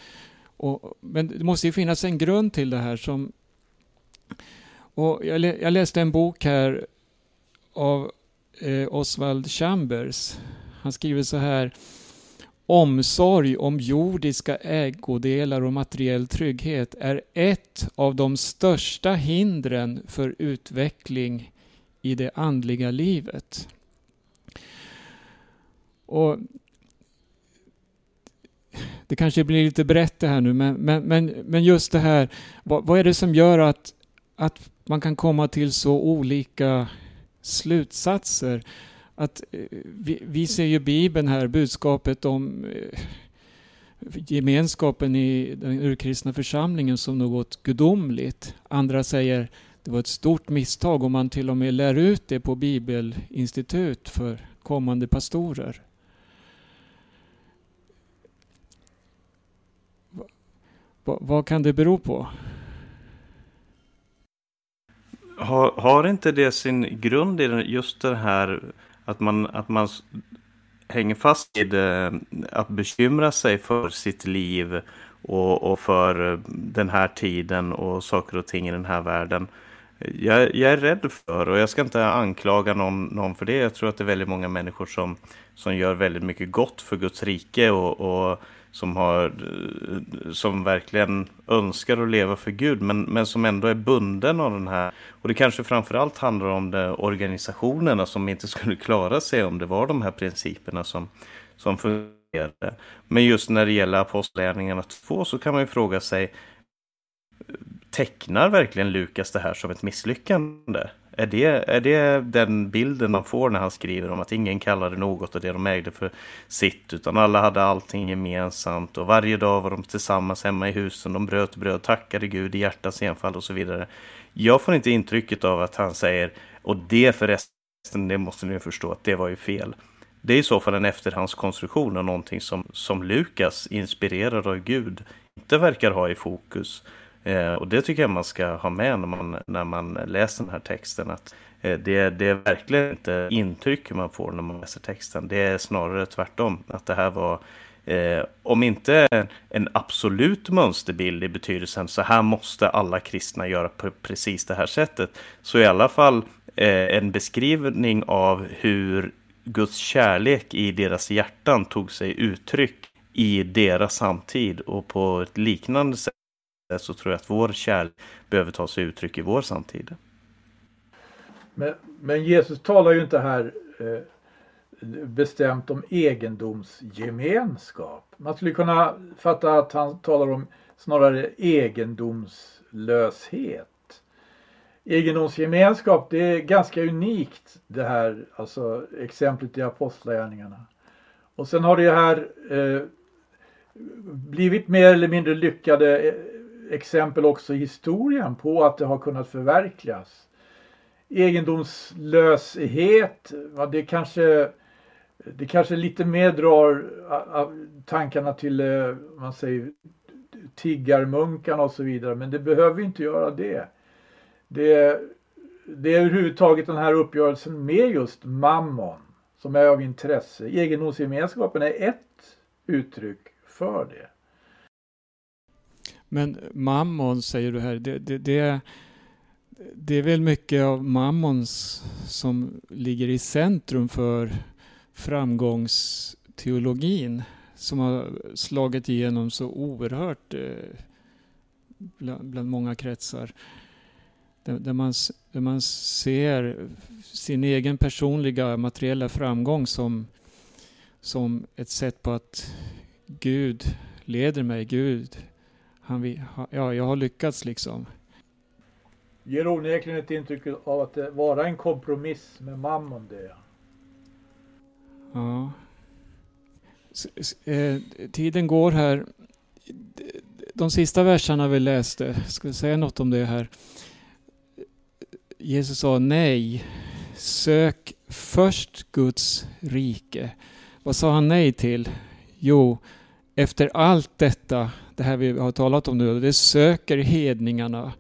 Och, men det måste ju finnas en grund till det här som och jag, jag läste en bok här av eh, Oswald Chambers. Han skriver så här. Omsorg om jordiska ägodelar och materiell trygghet är ett av de största hindren för utveckling i det andliga livet. Och det kanske blir lite brett det här nu, men, men, men, men just det här, vad, vad är det som gör att, att man kan komma till så olika slutsatser. Att eh, vi, vi ser ju Bibeln här, budskapet om eh, gemenskapen i den urkristna församlingen som något gudomligt. Andra säger det var ett stort misstag om man till och med lär ut det på bibelinstitut för kommande pastorer. vad kan det bero på? Har, har inte det sin grund i just det här att man, att man hänger fast i det, eh, att bekymra sig för sitt liv och, och för eh, den här tiden och saker och ting i den här världen. Jag, jag, är rädd för, och jag ska inte anklaga någon, någon, för det, jag tror att det är väldigt många människor som, som gör väldigt mycket gott för Guds rike och, och som, har, eh, som verkligen önskar att leva för Gud men, men som ändå är bunden av den här. Och det kanske framförallt handlar om de organisationerna som inte skulle klara sig om det var de här principerna som, som fungerade. Men just när det gäller Apostlagärningarna 2 så kan man ju fråga sig Tecknar verkligen Lukas det här som ett misslyckande? Är det, är det den bilden man får när han skriver om att ingen kallade något och det de ägde för sitt, utan alla hade allting gemensamt och varje dag var de tillsammans hemma i husen, de bröt bröd, tackade Gud i hjärtats enfald och så vidare. Jag får inte intrycket av att han säger, och det förresten, det måste ni förstå, att det var ju fel. Det är i så fall en efterhandskonstruktion av någonting som, som Lukas, inspirerad av Gud, inte verkar ha i fokus. Eh, och det tycker jag man ska ha med när man, när man läser den här texten. Att eh, det, det är verkligen inte intryck man får när man läser texten. Det är snarare tvärtom. Att det här var, eh, om inte en absolut mönsterbild i betydelsen så här måste alla kristna göra på precis det här sättet. Så i alla fall eh, en beskrivning av hur Guds kärlek i deras hjärtan tog sig uttryck i deras samtid och på ett liknande sätt så tror jag att vår kärlek behöver ta sig uttryck i vår samtid. Men, men Jesus talar ju inte här eh, bestämt om egendomsgemenskap. Man skulle kunna fatta att han talar om snarare egendomslöshet. Egendomsgemenskap, det är ganska unikt det här, alltså exemplet i Apostlagärningarna. Och sen har det här eh, blivit mer eller mindre lyckade eh, exempel också i historien på att det har kunnat förverkligas. Egendomslöshet, ja, det kanske det kanske lite mer drar tankarna till eh, man säger tiggarmunkarna och så vidare men det behöver inte göra det. Det, det är överhuvudtaget den här uppgörelsen med just mammon som är av intresse. Egendomsgemenskapen är ett uttryck för det. Men mammon säger du här, det, det, det, det är väl mycket av mammons som ligger i centrum för framgångsteologin som har slagit igenom så oerhört eh, bland, bland, många kretsar. Där, där, man, där man ser sin egen personliga materiella framgång som, som ett sätt på att Gud leder mig, Gud han, ja, jag har lyckats liksom. Ger onekligen ett intryck av att det vara en kompromiss med mammon det. Ja. S eh, tiden går här. De sista verserna vi läste, ska vi säga något om det här? Jesus sa nej, sök först Guds rike. Vad sa han nej till? Jo, efter allt detta, det här vi har talat om nu, det söker hedningarna.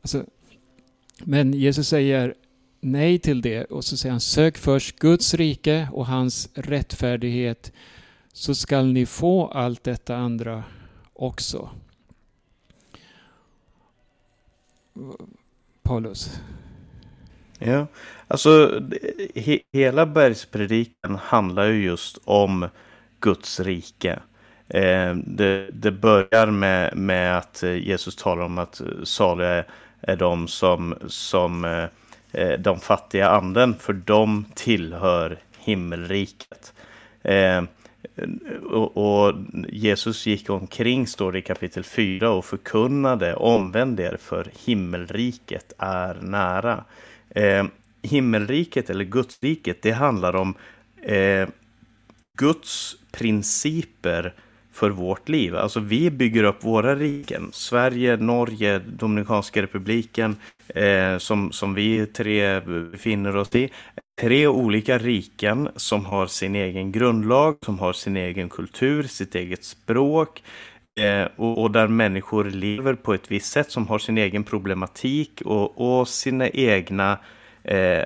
Alltså, men Jesus säger nej till det och så säger han sök först Guds rike och hans rättfärdighet så skall ni få allt detta andra också. Paulus? Ja, alltså he hela bergspredikan handlar ju just om Guds rike. Eh, det, det, börjar med, med att eh, Jesus talar om att eh, saliga är, är de som, som eh, eh, de fattiga anden, för de tillhör himmelriket. Eh, och, och, Jesus gick omkring, står det i kapitel 4, och förkunnade omvänd er för himmelriket är nära. Eh, himmelriket eller Gudsriket, det handlar om eh, Guds principer för vårt liv. Alltså vi bygger upp våra riken. Sverige, Norge, Dominikanska republiken eh, som, som vi tre befinner oss i. Tre olika riken som har sin egen grundlag, som har sin egen kultur, sitt eget språk. Eh, och, och, där människor lever på ett visst sätt som har sin egen problematik och, och sina egna eh,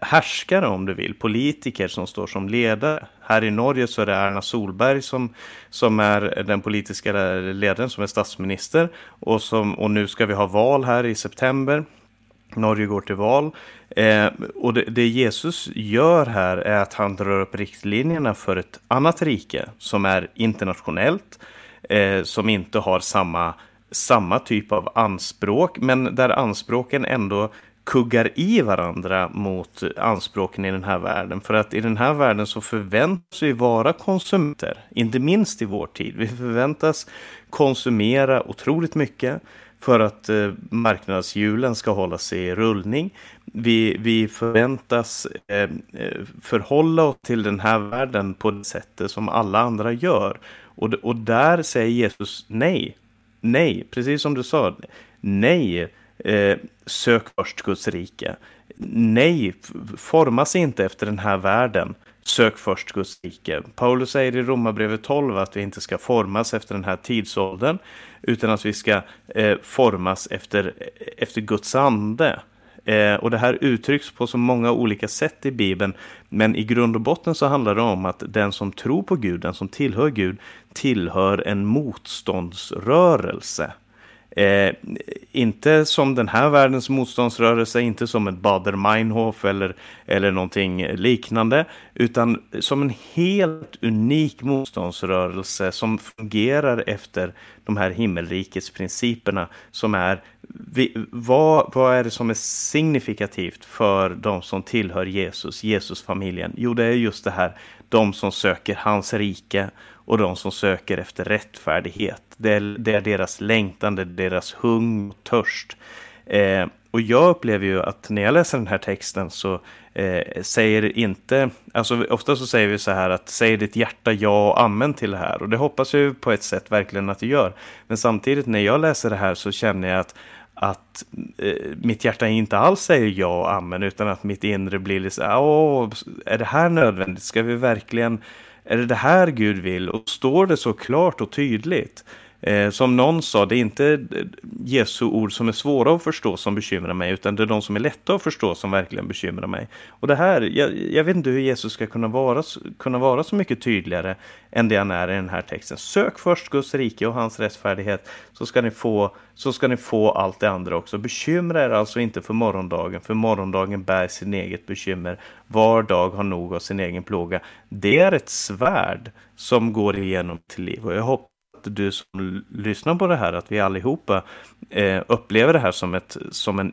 härskare om du vill, politiker som står som ledare. Här i Norge så är det Erna Solberg som, som är den politiska ledaren, som är statsminister. Och, som, och nu ska vi ha val här i september. Norge går till val. Eh, och det, det, Jesus gör här är att han drar upp riktlinjerna för ett annat rike som är internationellt, eh, som inte har samma, samma typ av anspråk, men där anspråken ändå kuggar i varandra mot anspråken i den här världen. För att i den här världen så förväntas vi vara konsumenter, inte minst i vår tid. Vi förväntas konsumera otroligt mycket för att eh, marknadshjulen ska hålla sig i rullning. Vi, vi förväntas eh, eh förhålla oss till den här världen på det sättet som alla andra gör. Och, och där säger Jesus nej. Nej, precis som du sa. Nej, eh, sök först Guds rike. Nej, forma sig inte efter den här världen. Sök först Guds rike. Paulus säger i Romarbrevet 12 att vi inte ska formas efter den här tidsåldern, utan att vi ska eh, formas efter, efter Guds ande. Eh, och det här uttrycks på så många olika sätt i Bibeln. Men i grund och botten så handlar det om att den som tror på Gud, den som tillhör Gud, tillhör en motståndsrörelse. Eh, inte som den här världens motståndsrörelse, inte som ett Bader-Meinhof eller, eller någonting liknande, utan som en helt unik motståndsrörelse som fungerar efter de här himmelrikets principerna som är vi, vad, vad är det som är signifikativt för de som tillhör Jesus, Jesusfamiljen? Jo, det är just det här, de som söker hans rike och de som söker efter rättfärdighet. Det är, det är deras längtan, det är deras hung och törst. Eh, och jag upplever ju att när jag läser den här texten så eh, säger inte, alltså ofta så säger vi så här att säg ditt hjärta ja och amen till det här. Och det hoppas jag på ett sätt verkligen att det gör. Men samtidigt när jag läser det här så känner jag att att eh, mitt hjärta inte alls säger ja och amen utan att mitt inre blir lite så åh, är det här nödvändigt? Ska vi verkligen är det det här Gud vill? Och står det så klart och tydligt? Eh, som någon sa, det är inte Jesu ord som är svåra att förstå som bekymrar mig, utan det är de som är lätta att förstå som verkligen bekymrar mig. Och det här, jag, jag vet inte hur Jesus ska kunna vara, kunna vara så mycket tydligare än det han är i den här texten. Sök först Guds rike och hans rättfärdighet, så ska ni få, så ska ni få allt det andra också. Bekymra er alltså inte för morgondagen, för morgondagen bär sin eget bekymmer. Var dag har nog av sin egen plåga. Det är ett svärd som går igenom till liv och jag hoppas du som lyssnar på det här, att vi allihopa eh, upplever det här som, ett, som en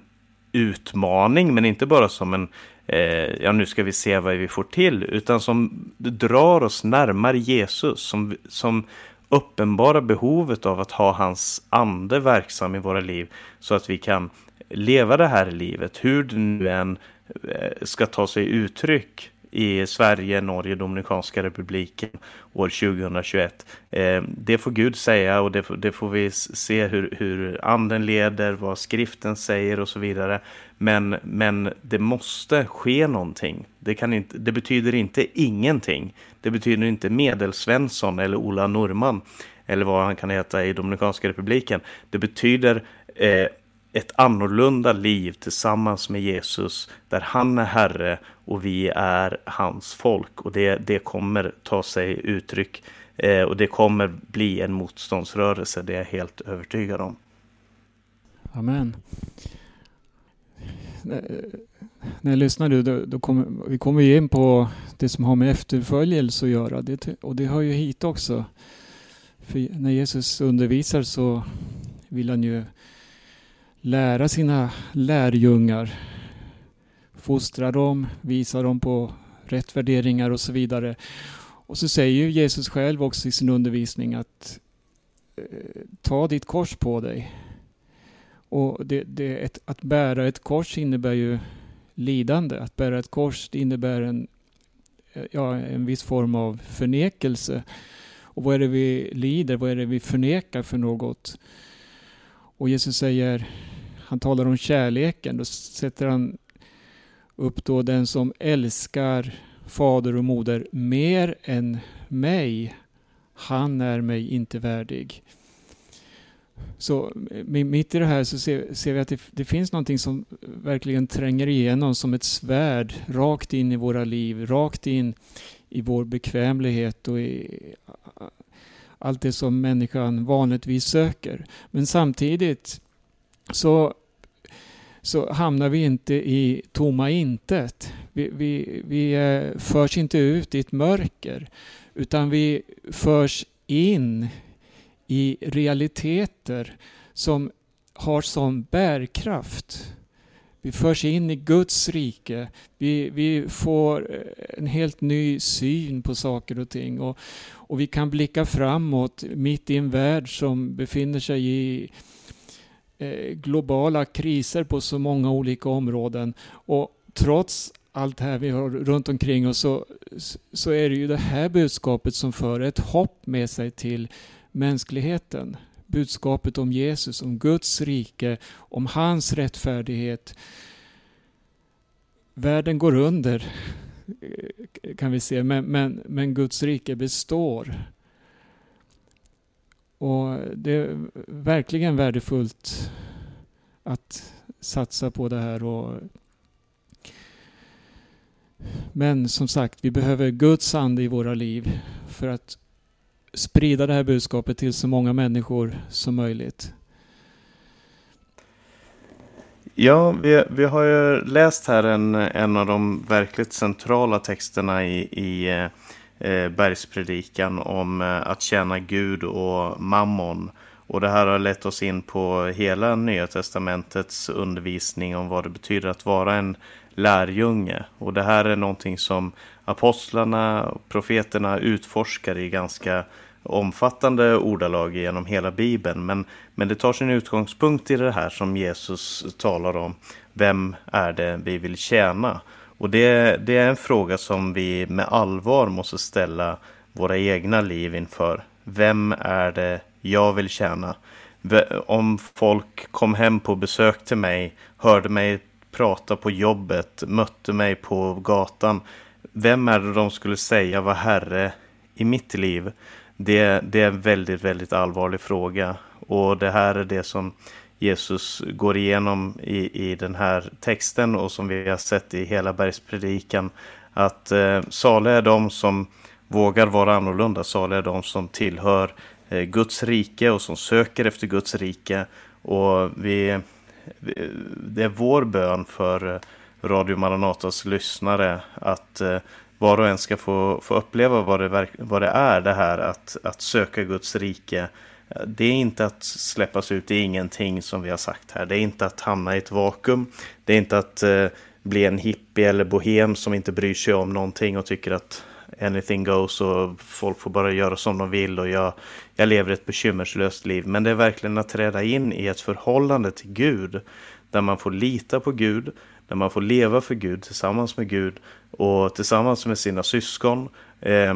utmaning, men inte bara som en eh, ja nu ska vi se vad vi får till, utan som drar oss närmare Jesus, som, som uppenbara behovet av att ha hans ande verksam i våra liv, så att vi kan leva det här livet, hur det nu än eh, ska ta sig uttryck i Sverige, Norge, Dominikanska republiken år 2021. Eh, det får Gud säga och det, det får vi se hur, hur anden leder, vad skriften säger och så vidare. Men, men det måste ske någonting. Det, kan inte, det betyder inte ingenting. Det betyder inte Medelsvensson eller Ola Norman eller vad han kan heta i Dominikanska republiken. Det betyder eh, ett annorlunda liv tillsammans med Jesus där han är Herre och vi är hans folk. Och det, det kommer ta sig uttryck eh, och det kommer bli en motståndsrörelse, det är jag helt övertygad om. Amen. När jag lyssnar nu, då, då kommer, vi kommer in på det som har med efterföljelse att göra. Det, och det hör ju hit också. För när Jesus undervisar så vill han ju lära sina lärjungar, fostra dem, visa dem på rätt värderingar och så vidare. Och så säger ju Jesus själv också i sin undervisning att eh, ta ditt kors på dig. Och det, det, ett, att bära ett kors innebär ju lidande. Att bära ett kors innebär en, ja, en viss form av förnekelse. Och vad är det vi lider? Vad är det vi förnekar för något? Och Jesus säger han talar om kärleken, då sätter han upp då den som älskar fader och moder mer än mig, han är mig inte värdig. Så mitt i det här så ser, ser vi att det, det, finns någonting som verkligen tränger igenom som ett svärd rakt in i våra liv, rakt in i vår bekvämlighet och i allt det som människan vanligtvis söker. Men samtidigt så så hamnar vi inte i tomma intet. Vi, vi, vi eh, förs inte ut i ett mörker utan vi förs in i realiteter som har sån bärkraft. Vi förs in i Guds rike. Vi, vi får eh, en helt ny syn på saker och ting. Och, och vi kan blicka framåt mitt i en värld som befinner sig i Eh, globala kriser på så många olika områden. Och trots allt det här vi har runt omkring oss så, så är det ju det här budskapet som för ett hopp med sig till mänskligheten. Budskapet om Jesus, om Guds rike, om hans rättfärdighet. Världen går under eh, kan vi se, men, men, men Guds rike består. Och det är verkligen värdefullt att satsa på det här. Och men som sagt, vi behöver Guds ande i våra liv för att sprida det här budskapet till så många människor som möjligt. Ja, vi, vi har ju läst här en, en av de verkligt centrala texterna i, i eh, Eh, bergspredikan om eh, att tjäna Gud och mammon. Och det här har lett oss in på hela Nya Testamentets undervisning om vad det betyder att vara en lärjunge. Och det här är någonting som apostlarna och profeterna utforskar i ganska omfattande ordalag genom hela Bibeln. Men, men det tar sin utgångspunkt i det här som Jesus talar om. Vem är det vi vill tjäna? Och det, det är en fråga som vi med allvar måste ställa våra egna liv inför. Vem är det jag vill tjäna? Om folk kom hem på besök till mig, hörde mig prata på jobbet, mötte mig på gatan. Vem är det de skulle säga var herre i mitt liv? Det, det är en väldigt, väldigt allvarlig fråga. Och det här är det som Jesus går igenom i, i den här texten och som vi har sett i hela bergspredikan. Att eh, saliga är de som vågar vara annorlunda. Saliga är de som tillhör eh, Guds rike och som söker efter Guds rike. Och vi, det är vår bön för eh, Radio Maranatas lyssnare att eh, var och en ska få, få uppleva vad det, vad det är det här att, att söka Guds rike. Det är inte att släppas ut i ingenting som vi har sagt här. Det är inte att hamna i ett vakuum. Det är inte att eh, bli en hippie eller bohem som inte bryr sig om någonting och tycker att anything goes och folk får bara göra som de vill och jag, jag lever ett bekymmerslöst liv. Men det är verkligen att träda in i ett förhållande till Gud där man får lita på Gud, där man får leva för Gud tillsammans med Gud och tillsammans med sina syskon. Eh,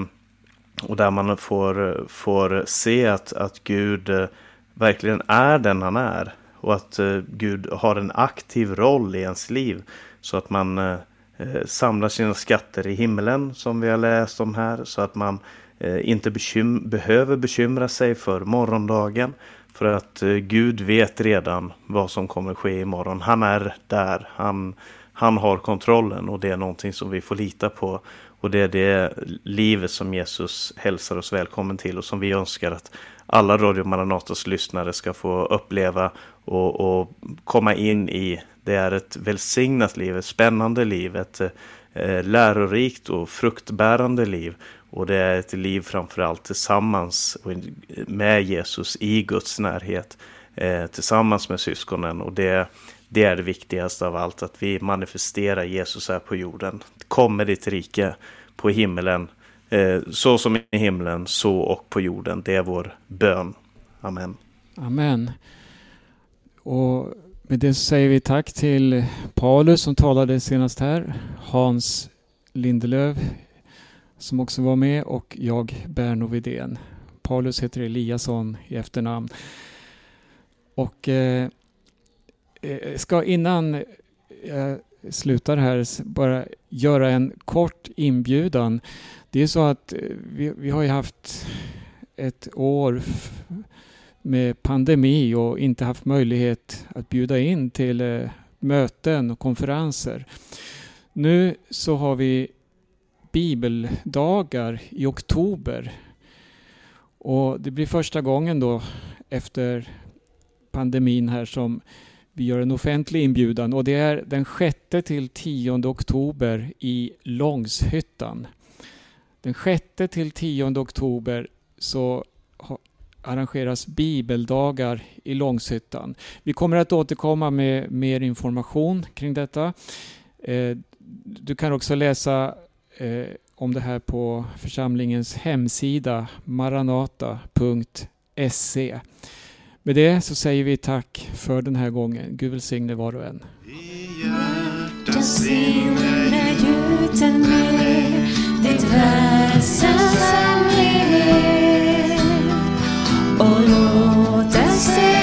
och där man får, får se att, att Gud eh, verkligen är den han är. Och att eh, Gud har en aktiv roll i ens liv. Så att man eh, samlar sina skatter i himlen som vi har läst om här. Så att man inte bekym behöver bekymra sig för morgondagen. För att Gud vet redan vad som kommer ske imorgon. Han är där. Han, han har kontrollen och det är någonting som vi får lita på. Och det är det livet som Jesus hälsar oss välkommen till och som vi önskar att alla Radio Maranatos lyssnare ska få uppleva och, och, komma in i. Det är ett välsignat liv, ett spännande liv, ett eh, lärorikt och fruktbärande liv. Och det är ett liv framförallt tillsammans med Jesus i Guds närhet. Eh, tillsammans med syskonen. Och det, det är det viktigaste av allt. Att vi manifesterar Jesus här på jorden. Kommer ditt rike på himmelen. Eh, så som i himlen, så och på jorden. Det är vår bön. Amen. Amen. Och med det säger vi tack till Paulus som talade senast här. Hans Lindelöv som också var med och jag Berno Vidén. Paulus heter Eliasson i efternamn. Och eh Eh, ska innan jag slutar här bara göra en kort inbjudan. Det är så att eh, vi, vi har ju haft ett år med pandemi och inte haft möjlighet att bjuda in till eh, möten och konferenser. Nu så har vi bibeldagar i oktober. Och det blir första gången då efter pandemin här som vi gör en offentlig inbjudan och det är den 6 till 10 oktober i Långshyttan. Den 6 till 10 oktober så arrangeras bibeldagar i Långshyttan. Vi kommer att återkomma med mer information kring detta. Eh, du kan också läsa eh, om det här på församlingens hemsida maranata.se. Med det så säger vi tack för den här gången. Gud välsigne var och en. Välsigne gjuten med ditt väsens hemlighet och låt den sedan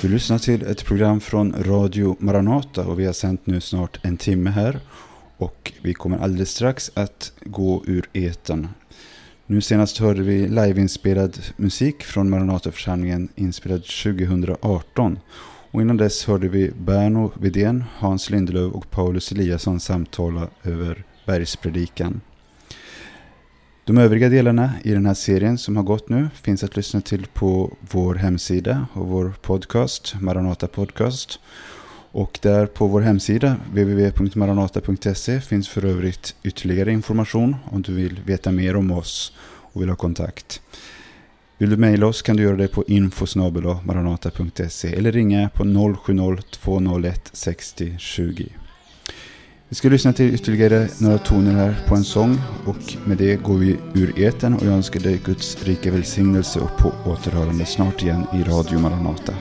Du lyssnar till ett program från Radio Maranata och vi har sänt nu snart en timme här. Och vi kommer alldeles strax att gå ur eten. Nu senast hörde vi liveinspelad musik från Maranataförsamlingen inspelad 2018. Och innan dess hörde vi Berno Vidén, Hans Lindelöf och Paulus Eliasson samtala över bergspredikan. De övriga delarna i den här serien som har gått nu finns att lyssna till på vår hemsida och vår podcast, Maranata Podcast. Och där på vår hemsida, www.maranata.se, finns för övrigt ytterligare information om du vill veta mer om oss och vill ha kontakt. Vill du mejla oss kan du göra det på info.maranata.se eller ringa på 070-201 60 20. Vi ska lyssna till ytterligare några toner här på en sång och med det går vi ur eten och jag önskar dig Guds rika välsignelse och på återhörande snart igen i Radio Maranata.